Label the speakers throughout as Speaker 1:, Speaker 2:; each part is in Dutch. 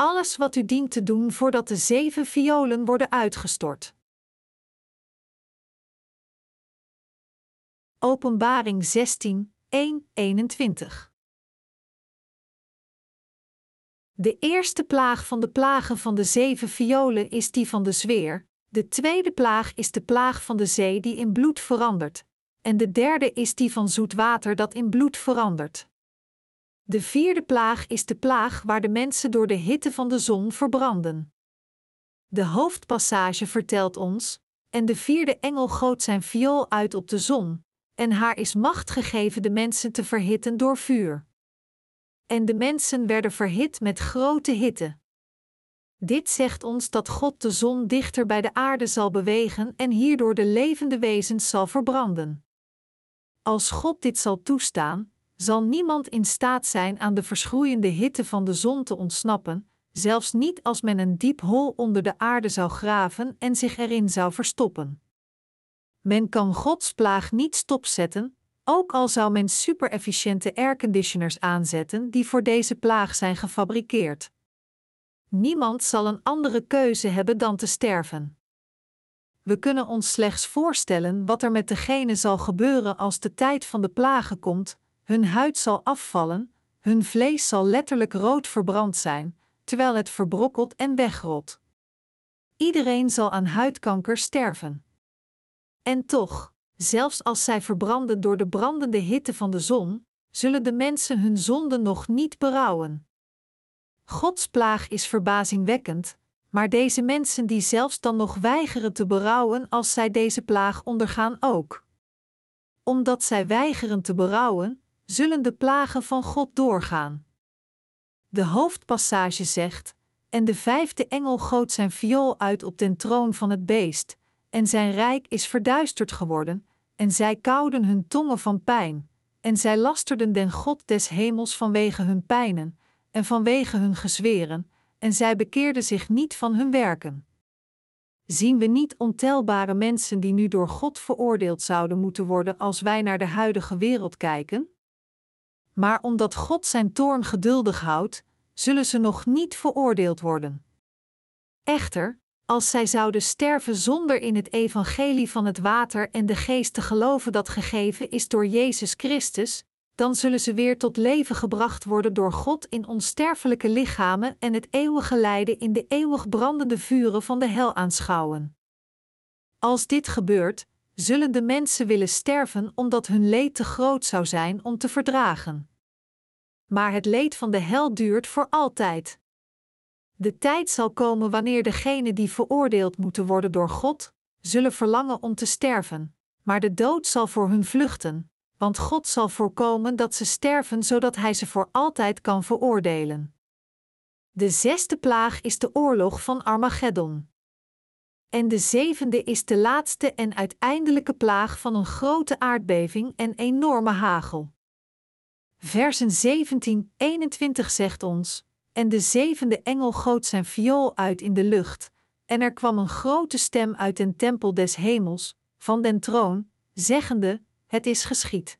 Speaker 1: alles wat u dient te doen voordat de zeven violen worden uitgestort. Openbaring 16, 1, 21 De eerste plaag van de plagen van de zeven violen is die van de zweer, de tweede plaag is de plaag van de zee die in bloed verandert, en de derde is die van zoet water dat in bloed verandert. De vierde plaag is de plaag waar de mensen door de hitte van de zon verbranden. De hoofdpassage vertelt ons: En de vierde engel goot zijn viool uit op de zon, en haar is macht gegeven de mensen te verhitten door vuur. En de mensen werden verhit met grote hitte. Dit zegt ons dat God de zon dichter bij de aarde zal bewegen en hierdoor de levende wezens zal verbranden. Als God dit zal toestaan, zal niemand in staat zijn aan de verschroeiende hitte van de zon te ontsnappen, zelfs niet als men een diep hol onder de aarde zou graven en zich erin zou verstoppen. Men kan Gods plaag niet stopzetten, ook al zou men superefficiënte airconditioners aanzetten die voor deze plaag zijn gefabriceerd. Niemand zal een andere keuze hebben dan te sterven. We kunnen ons slechts voorstellen wat er met degene zal gebeuren als de tijd van de plagen komt, hun huid zal afvallen, hun vlees zal letterlijk rood verbrand zijn, terwijl het verbrokkelt en wegrot. Iedereen zal aan huidkanker sterven. En toch, zelfs als zij verbranden door de brandende hitte van de zon, zullen de mensen hun zonden nog niet berouwen. Gods plaag is verbazingwekkend, maar deze mensen die zelfs dan nog weigeren te berouwen als zij deze plaag ondergaan ook. Omdat zij weigeren te berouwen, zullen de plagen van God doorgaan. De hoofdpassage zegt: En de vijfde engel goot zijn viool uit op den troon van het beest, en zijn rijk is verduisterd geworden, en zij kouden hun tongen van pijn, en zij lasterden den God des hemels vanwege hun pijnen, en vanwege hun gezweren, en zij bekeerden zich niet van hun werken. Zien we niet ontelbare mensen die nu door God veroordeeld zouden moeten worden als wij naar de huidige wereld kijken? Maar omdat God zijn toorn geduldig houdt, zullen ze nog niet veroordeeld worden. Echter, als zij zouden sterven zonder in het evangelie van het water en de geest te geloven dat gegeven is door Jezus Christus, dan zullen ze weer tot leven gebracht worden door God in onsterfelijke lichamen en het eeuwige lijden in de eeuwig brandende vuren van de hel aanschouwen. Als dit gebeurt, zullen de mensen willen sterven omdat hun leed te groot zou zijn om te verdragen. Maar het leed van de hel duurt voor altijd. De tijd zal komen wanneer degenen die veroordeeld moeten worden door God, zullen verlangen om te sterven, maar de dood zal voor hun vluchten, want God zal voorkomen dat ze sterven zodat Hij ze voor altijd kan veroordelen. De zesde plaag is de oorlog van Armageddon. En de zevende is de laatste en uiteindelijke plaag van een grote aardbeving en enorme hagel. Versen 17-21 zegt ons: En de zevende engel goot zijn viool uit in de lucht, en er kwam een grote stem uit den tempel des hemels, van den troon, zeggende: Het is geschied.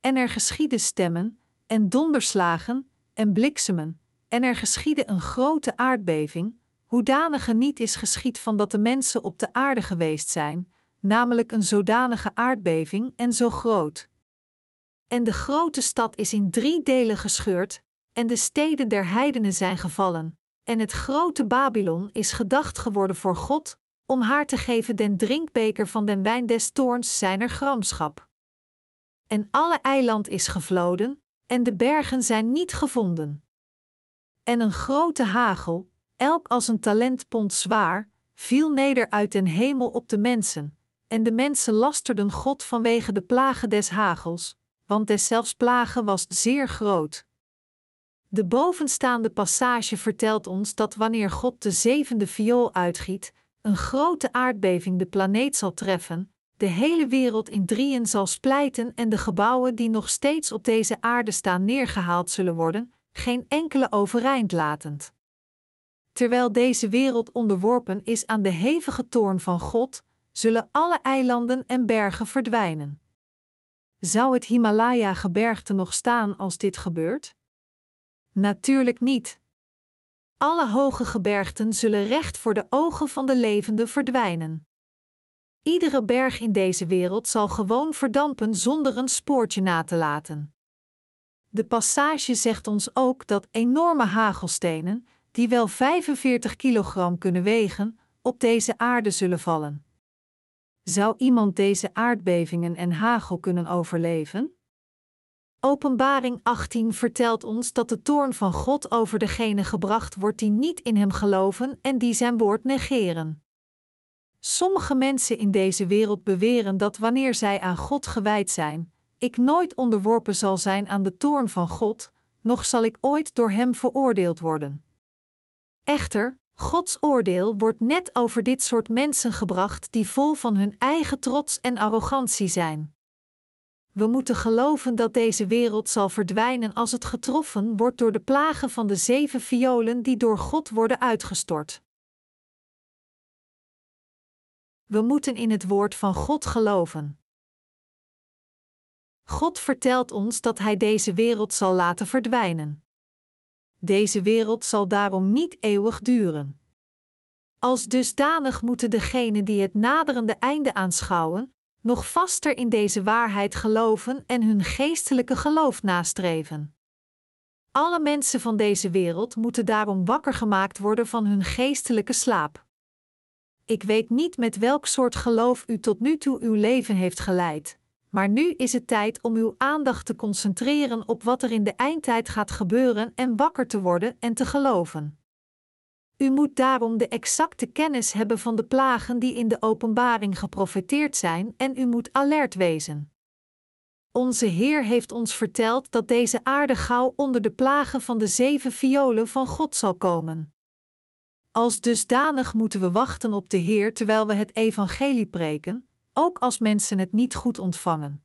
Speaker 1: En er geschieden stemmen, en donderslagen, en bliksemen, en er geschiedde een grote aardbeving, hoedanige niet is geschied van dat de mensen op de aarde geweest zijn, namelijk een zodanige aardbeving en zo groot. En de grote stad is in drie delen gescheurd, en de steden der heidenen zijn gevallen, en het grote Babylon is gedacht geworden voor God, om haar te geven den drinkbeker van den wijn des toorns zijner gramschap. En alle eiland is gevloden, en de bergen zijn niet gevonden. En een grote hagel, elk als een talentpond zwaar, viel neder uit den hemel op de mensen, en de mensen lasterden God vanwege de plagen des hagels, want deszelfs plagen was zeer groot. De bovenstaande passage vertelt ons dat wanneer God de zevende viool uitgiet, een grote aardbeving de planeet zal treffen, de hele wereld in drieën zal splijten en de gebouwen die nog steeds op deze aarde staan neergehaald zullen worden, geen enkele overeind latend. Terwijl deze wereld onderworpen is aan de hevige toorn van God, zullen alle eilanden en bergen verdwijnen. Zou het Himalaya-gebergte nog staan als dit gebeurt? Natuurlijk niet. Alle hoge gebergten zullen recht voor de ogen van de levenden verdwijnen. Iedere berg in deze wereld zal gewoon verdampen zonder een spoortje na te laten. De passage zegt ons ook dat enorme hagelstenen, die wel 45 kilogram kunnen wegen, op deze aarde zullen vallen. Zou iemand deze aardbevingen en hagel kunnen overleven? Openbaring 18 vertelt ons dat de toorn van God over degene gebracht wordt die niet in Hem geloven en die Zijn woord negeren. Sommige mensen in deze wereld beweren dat wanneer zij aan God gewijd zijn, ik nooit onderworpen zal zijn aan de toorn van God, noch zal ik ooit door Hem veroordeeld worden. Echter, Gods oordeel wordt net over dit soort mensen gebracht die vol van hun eigen trots en arrogantie zijn. We moeten geloven dat deze wereld zal verdwijnen als het getroffen wordt door de plagen van de zeven violen die door God worden uitgestort. We moeten in het woord van God geloven. God vertelt ons dat Hij deze wereld zal laten verdwijnen. Deze wereld zal daarom niet eeuwig duren. Als dusdanig moeten degenen die het naderende einde aanschouwen, nog vaster in deze waarheid geloven en hun geestelijke geloof nastreven. Alle mensen van deze wereld moeten daarom wakker gemaakt worden van hun geestelijke slaap. Ik weet niet met welk soort geloof u tot nu toe uw leven heeft geleid, maar nu is het tijd om uw aandacht te concentreren op wat er in de eindtijd gaat gebeuren en wakker te worden en te geloven. U moet daarom de exacte kennis hebben van de plagen die in de openbaring geprofeteerd zijn en u moet alert wezen. Onze Heer heeft ons verteld dat deze aarde gauw onder de plagen van de zeven violen van God zal komen. Als dusdanig moeten we wachten op de Heer terwijl we het evangelie preken, ook als mensen het niet goed ontvangen.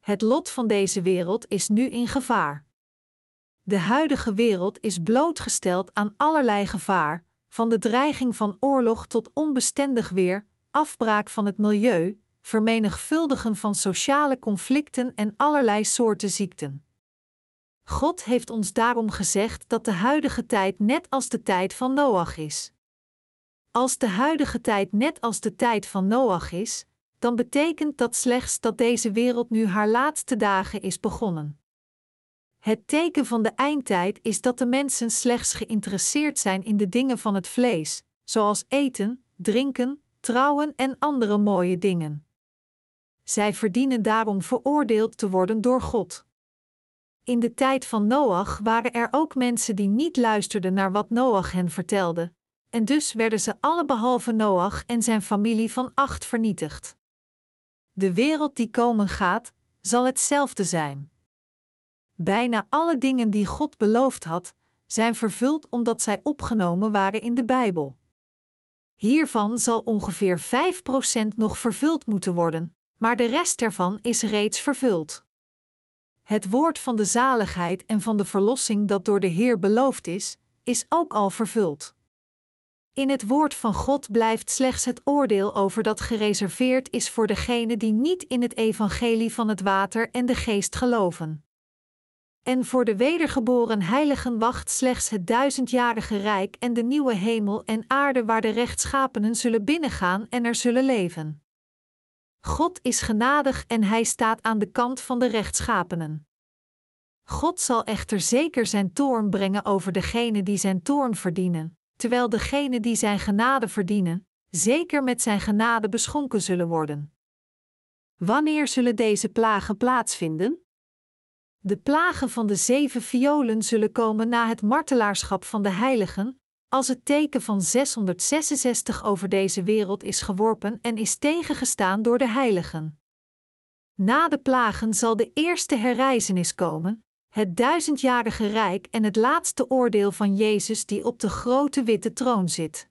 Speaker 1: Het lot van deze wereld is nu in gevaar. De huidige wereld is blootgesteld aan allerlei gevaar, van de dreiging van oorlog tot onbestendig weer, afbraak van het milieu, vermenigvuldigen van sociale conflicten en allerlei soorten ziekten. God heeft ons daarom gezegd dat de huidige tijd net als de tijd van Noach is. Als de huidige tijd net als de tijd van Noach is, dan betekent dat slechts dat deze wereld nu haar laatste dagen is begonnen. Het teken van de eindtijd is dat de mensen slechts geïnteresseerd zijn in de dingen van het vlees, zoals eten, drinken, trouwen en andere mooie dingen. Zij verdienen daarom veroordeeld te worden door God. In de tijd van Noach waren er ook mensen die niet luisterden naar wat Noach hen vertelde, en dus werden ze alle behalve Noach en zijn familie van acht vernietigd. De wereld die komen gaat, zal hetzelfde zijn. Bijna alle dingen die God beloofd had, zijn vervuld omdat zij opgenomen waren in de Bijbel. Hiervan zal ongeveer 5% nog vervuld moeten worden, maar de rest ervan is reeds vervuld. Het woord van de zaligheid en van de verlossing dat door de Heer beloofd is, is ook al vervuld. In het woord van God blijft slechts het oordeel over dat gereserveerd is voor degenen die niet in het evangelie van het water en de geest geloven. En voor de wedergeboren heiligen wacht slechts het duizendjarige rijk en de nieuwe hemel en aarde waar de rechtschapenen zullen binnengaan en er zullen leven. God is genadig en hij staat aan de kant van de rechtschapenen. God zal echter zeker zijn toorn brengen over degenen die zijn toorn verdienen, terwijl degenen die zijn genade verdienen, zeker met zijn genade beschonken zullen worden. Wanneer zullen deze plagen plaatsvinden? De plagen van de zeven violen zullen komen na het martelaarschap van de heiligen, als het teken van 666 over deze wereld is geworpen en is tegengestaan door de heiligen. Na de plagen zal de eerste herreizenis komen, het duizendjarige rijk en het laatste oordeel van Jezus die op de grote witte troon zit.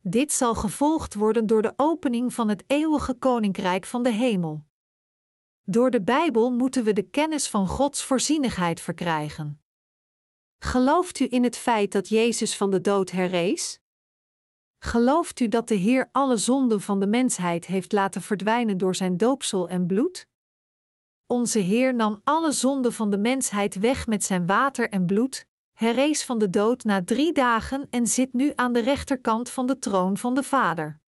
Speaker 1: Dit zal gevolgd worden door de opening van het eeuwige koninkrijk van de hemel. Door de Bijbel moeten we de kennis van Gods voorzienigheid verkrijgen. Gelooft u in het feit dat Jezus van de dood herrees? Gelooft u dat de Heer alle zonden van de mensheid heeft laten verdwijnen door zijn doopsel en bloed? Onze Heer nam alle zonden van de mensheid weg met zijn water en bloed, herrees van de dood na drie dagen en zit nu aan de rechterkant van de troon van de Vader.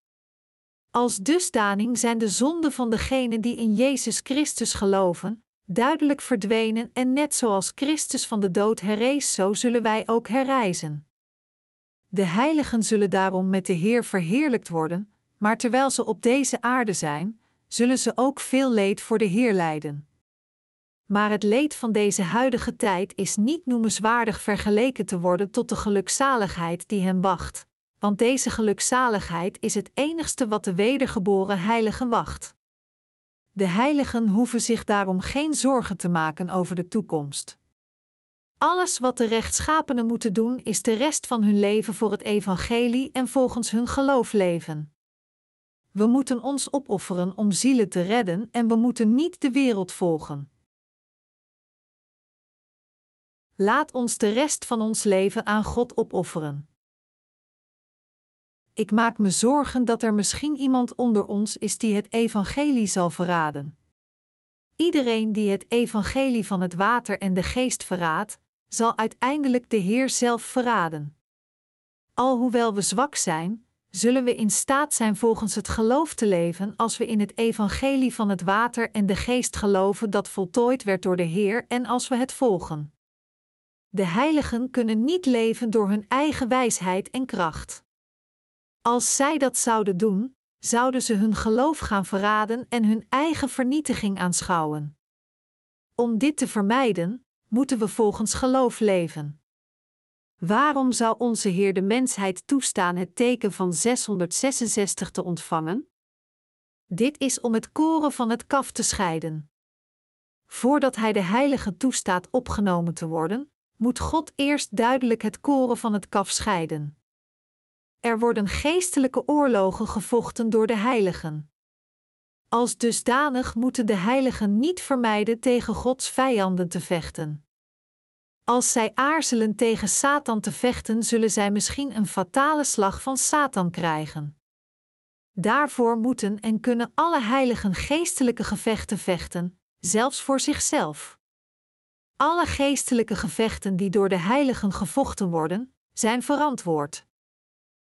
Speaker 1: Als dusdaning zijn de zonden van degenen die in Jezus Christus geloven, duidelijk verdwenen en net zoals Christus van de dood herrees, zo zullen wij ook herrijzen. De heiligen zullen daarom met de Heer verheerlijkt worden, maar terwijl ze op deze aarde zijn, zullen ze ook veel leed voor de Heer lijden. Maar het leed van deze huidige tijd is niet noemenswaardig vergeleken te worden tot de gelukzaligheid die hen wacht, want deze gelukzaligheid is het enigste wat de wedergeboren heiligen wacht. De heiligen hoeven zich daarom geen zorgen te maken over de toekomst. Alles wat de rechtschapenen moeten doen, is de rest van hun leven voor het evangelie en volgens hun geloof leven. We moeten ons opofferen om zielen te redden en we moeten niet de wereld volgen. Laat ons de rest van ons leven aan God opofferen. Ik maak me zorgen dat er misschien iemand onder ons is die het evangelie zal verraden. Iedereen die het evangelie van het water en de geest verraadt, zal uiteindelijk de Heer zelf verraden. Alhoewel we zwak zijn, zullen we in staat zijn volgens het geloof te leven als we in het evangelie van het water en de geest geloven dat voltooid werd door de Heer en als we het volgen. De heiligen kunnen niet leven door hun eigen wijsheid en kracht. Als zij dat zouden doen, zouden ze hun geloof gaan verraden en hun eigen vernietiging aanschouwen. Om dit te vermijden, moeten we volgens geloof leven. Waarom zou onze Heer de mensheid toestaan het teken van 666 te ontvangen? Dit is om het koren van het kaf te scheiden. Voordat Hij de heilige toestaat opgenomen te worden, moet God eerst duidelijk het koren van het kaf scheiden. Er worden geestelijke oorlogen gevochten door de heiligen. Als dusdanig moeten de heiligen niet vermijden tegen Gods vijanden te vechten. Als zij aarzelen tegen Satan te vechten, zullen zij misschien een fatale slag van Satan krijgen. Daarvoor moeten en kunnen alle heiligen geestelijke gevechten vechten, zelfs voor zichzelf. Alle geestelijke gevechten die door de heiligen gevochten worden, zijn verantwoord.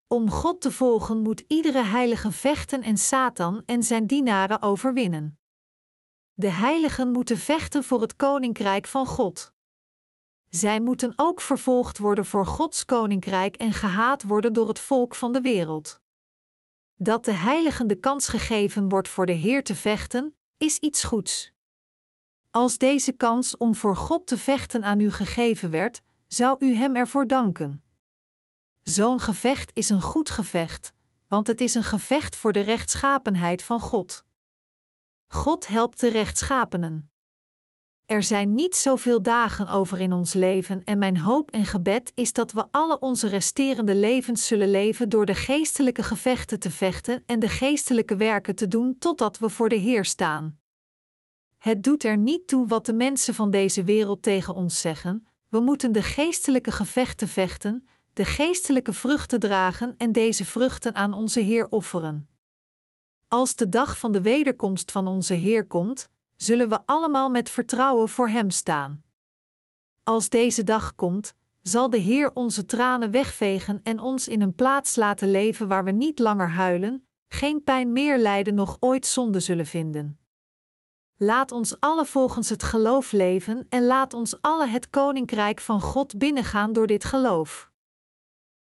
Speaker 1: Om God te volgen moet iedere heilige vechten en Satan en zijn dienaren overwinnen. De heiligen moeten vechten voor het koninkrijk van God. Zij moeten ook vervolgd worden voor Gods koninkrijk en gehaat worden door het volk van de wereld. Dat de heiligen de kans gegeven wordt voor de Heer te vechten, is iets goeds. Als deze kans om voor God te vechten aan u gegeven werd, zou u Hem ervoor danken. Zo'n gevecht is een goed gevecht, want het is een gevecht voor de rechtschapenheid van God. God helpt de rechtschapenen. Er zijn niet zoveel dagen over in ons leven en mijn hoop en gebed is dat we alle onze resterende levens zullen leven door de geestelijke gevechten te vechten en de geestelijke werken te doen totdat we voor de Heer staan. Het doet er niet toe wat de mensen van deze wereld tegen ons zeggen, we moeten de geestelijke gevechten vechten, de geestelijke vruchten dragen en deze vruchten aan onze Heer offeren. Als de dag van de wederkomst van onze Heer komt, zullen we allemaal met vertrouwen voor Hem staan. Als deze dag komt, zal de Heer onze tranen wegvegen en ons in een plaats laten leven waar we niet langer huilen, geen pijn meer lijden, nog ooit zonde zullen vinden. Laat ons alle volgens het geloof leven en laat ons alle het koninkrijk van God binnengaan door dit geloof.